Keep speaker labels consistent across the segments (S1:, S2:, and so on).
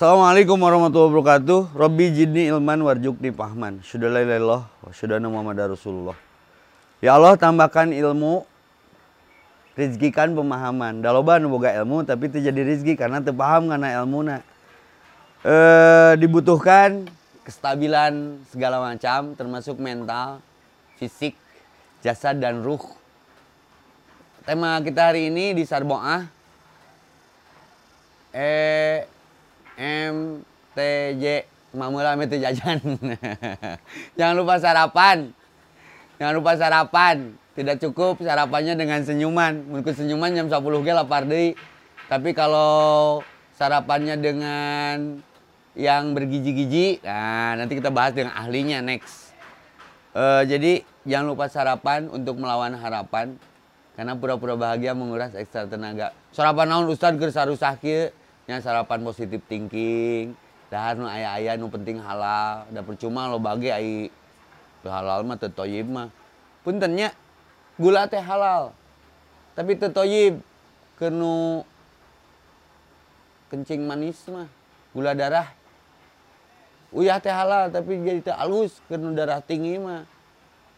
S1: Assalamualaikum warahmatullahi wabarakatuh. Robbi jidni ilman warjukni pahman. Sudah wa syudana Muhammad Rasulullah. Ya Allah tambahkan ilmu, rizkikan pemahaman. Daloba nu boga ilmu tapi terjadi rizki karena terpaham karena ilmu na. E, dibutuhkan kestabilan segala macam termasuk mental, fisik, jasad dan ruh. Tema kita hari ini di Sarboah E M T J Mamula itu jajan. Jangan lupa sarapan. Jangan lupa sarapan. Tidak cukup sarapannya dengan senyuman. Mungkin senyuman jam 10 ge lapar deui. Tapi kalau sarapannya dengan yang bergiji-giji, nah nanti kita bahas dengan ahlinya next. Uh, jadi jangan lupa sarapan untuk melawan harapan. Karena pura-pura bahagia menguras ekstra tenaga. Sarapan naon Ustaz keur sarusah kieu? Nya sarapan positif thinking. Dahar nu aya-aya nu penting halal. Da percuma lo bagi ai halal mah teu toyib mah. Puntennya gula teh halal. Tapi teu toyib kenu kencing manis mah. Gula darah. Uyah teh halal tapi jadi teh alus kenu darah tinggi mah.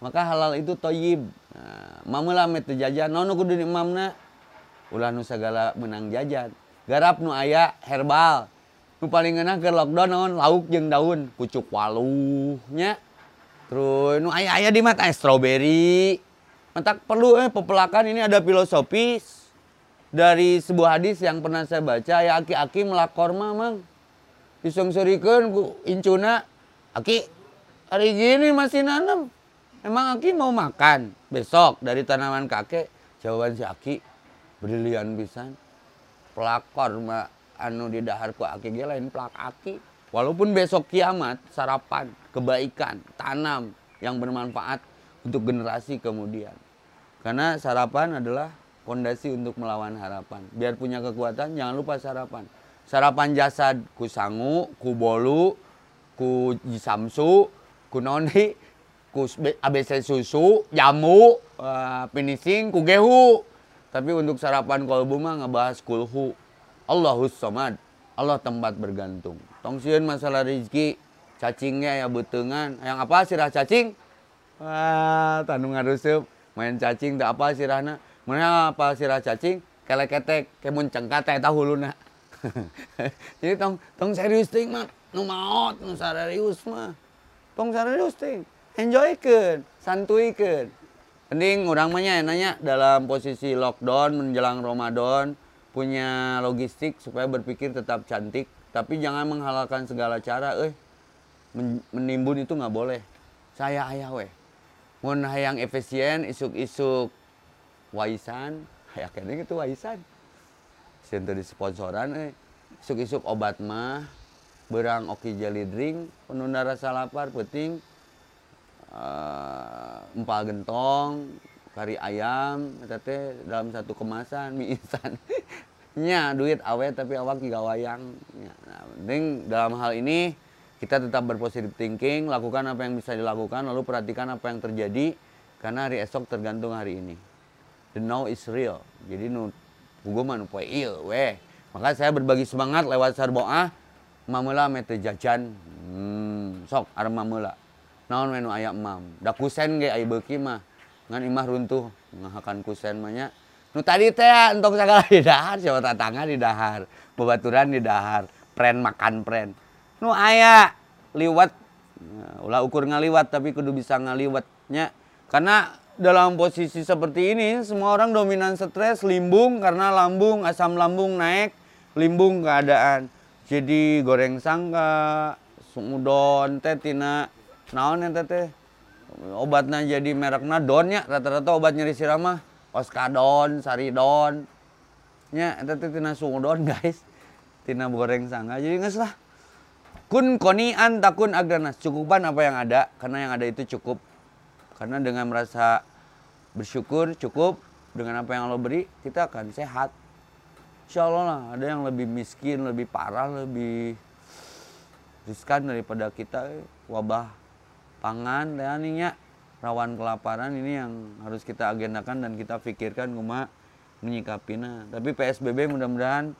S1: Maka halal itu toyib. Nah, mamulah teu jajan. Naon kudu imamna? Ulah nu sagala menang jajan. Garap nu aya herbal. Nu paling enak ke lockdown naon lauk jeung daun, pucuk waluhnya. Terus nu aya-aya di mata strawberry. Mentak perlu eh pepelakan ini ada filosofis dari sebuah hadis yang pernah saya baca ya aki-aki melakor mamang. Disungsurikan ku incuna, aki hari gini masih nanam. Emang aki mau makan besok dari tanaman kakek? Jawaban si aki brilian pisan. Pelakor mah anu di dahar ku aki lain pelak aki. Walaupun besok kiamat, sarapan, kebaikan, tanam yang bermanfaat untuk generasi kemudian. Karena sarapan adalah fondasi untuk melawan harapan. Biar punya kekuatan, jangan lupa sarapan. Sarapan jasad ku sangu, ku bolu, ku jisamsu, ku noni, ku ABC susu, jamu, uh, finishing, ku gehu. Tapi untuk sarapan kolbu mah ngebahas kulhu. Allahus somad. Allah tempat bergantung. Tongsian masalah rezeki, cacingnya ya betengan. Yang apa sirah cacing? Wah, tanu ngarusup. Main cacing tak apa sirahna. Mana apa sirah cacing? Kelek-ketek, kemun cengkat teh tahu luna. Jadi tong tong serius ting mah. Nu maot, nu serius mah. Tong serius ting. Enjoy kan, Penting orang mah nanya dalam posisi lockdown menjelang Ramadan punya logistik supaya berpikir tetap cantik. Tapi jangan menghalalkan segala cara eh. Menimbun itu nggak boleh. Saya ayah weh. Mau yang efisien isuk-isuk waisan. Kayak kayaknya itu waisan. Sentuh di sponsoran eh. Isuk-isuk obat mah berang oki jelly drink penunda rasa lapar penting uh, empal gentong kari ayam tete dalam satu kemasan mie instan. Nya duit awet tapi awak juga wayang. Ya, nah, penting dalam hal ini kita tetap berpositif thinking lakukan apa yang bisa dilakukan lalu perhatikan apa yang terjadi karena hari esok tergantung hari ini. The now is real. Jadi nu gue mah il weh. Maka saya berbagi semangat lewat sarboah mamela mete jajan. Hmm, sok arem mamela naon menu ayam mam? Da kusen ge aya beuki mah. Ngan imah runtuh. Ngahakan kusen mahnya nu tadi teh untuk segala di dahar. Siapa tatangga di dahar? Bebaturan di dahar. Pren makan pren. Nu aya liwat. Nah, ulah ukur ngaliwat tapi kudu bisa ngaliwatnya karena dalam posisi seperti ini semua orang dominan stres limbung karena lambung asam lambung naik limbung keadaan. Jadi goreng sangka sumudon teh tina naon teh teh obatnya jadi mereknya donnya rata-rata obat nyeri sirama. Oskadon saridon nya eta teh tina sumudon guys. Tina goreng sangka jadi nges lah. Kun konian takun agranas. Cukupan apa yang ada? Karena yang ada itu cukup. Karena dengan merasa bersyukur cukup. Dengan apa yang Allah beri kita akan sehat. Insya Allah lah ada yang lebih miskin lebih parah lebih riskan daripada kita wabah pangan dan ininya rawan kelaparan ini yang harus kita agendakan dan kita pikirkan cuma menyikapinya tapi PSBB mudah-mudahan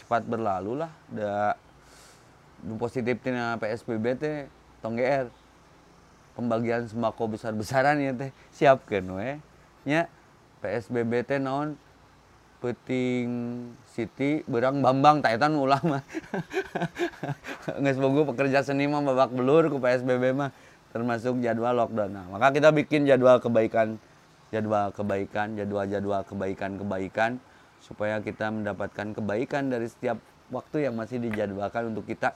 S1: cepat berlalu lah. Da positif tina PSBB teh tong GR pembagian sembako besar-besaran ya teh siapkan we. Nya PSBB teh naon? Peting Siti berang Bambang tak eta ulama geus bogo pekerja seni mah babak belur ku PSBB mah termasuk jadwal lockdown. Nah, maka kita bikin jadwal kebaikan jadwal kebaikan jadwal-jadwal kebaikan-kebaikan supaya kita mendapatkan kebaikan dari setiap waktu yang masih dijadwalkan untuk kita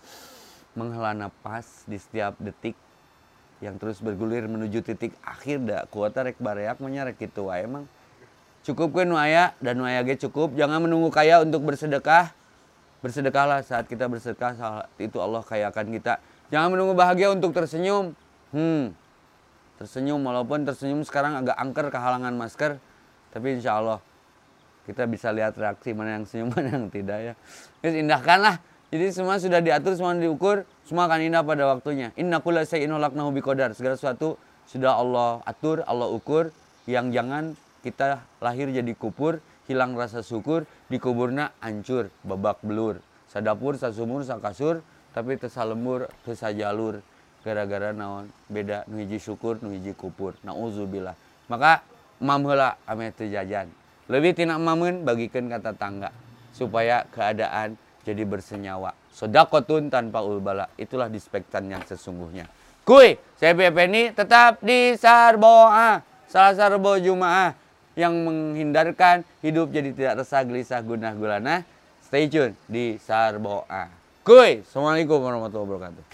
S1: menghela nafas di setiap detik yang terus bergulir menuju titik akhir. Dah kuota rek bareak menyarek gitu emang. Cukup kan nuaya dan nuaya ge cukup. Jangan menunggu kaya untuk bersedekah. Bersedekahlah saat kita bersedekah saat itu Allah kayakan kita. Jangan menunggu bahagia untuk tersenyum hmm tersenyum walaupun tersenyum sekarang agak angker kehalangan masker tapi insya Allah kita bisa lihat reaksi mana yang senyum mana yang tidak ya Terus indahkanlah jadi semua sudah diatur, semua diukur, semua akan indah pada waktunya. Inna kulla sayyin halaqnahu biqadar. Segala sesuatu sudah Allah atur, Allah ukur yang jangan kita lahir jadi kupur, hilang rasa syukur, dikuburna hancur, babak belur. Sadapur, sasumur, sakasur, tapi tersalembur, tersajalur. Gara-gara naon beda nu hiji syukur, nu hiji kupur. Nauzubillah. Maka mamheula ame teu jajan. Lebih tina mamun bagikan kata tangga supaya keadaan jadi bersenyawa. Sodakotun tanpa ulbala. Itulah dispektan yang sesungguhnya. Kui, saya ini tetap di Sarboa. Salah Sarbo Jumaah yang menghindarkan hidup jadi tidak resah, gelisah, gunah, gulana. Stay tune di Sarboa. Kui, Assalamualaikum warahmatullahi wabarakatuh.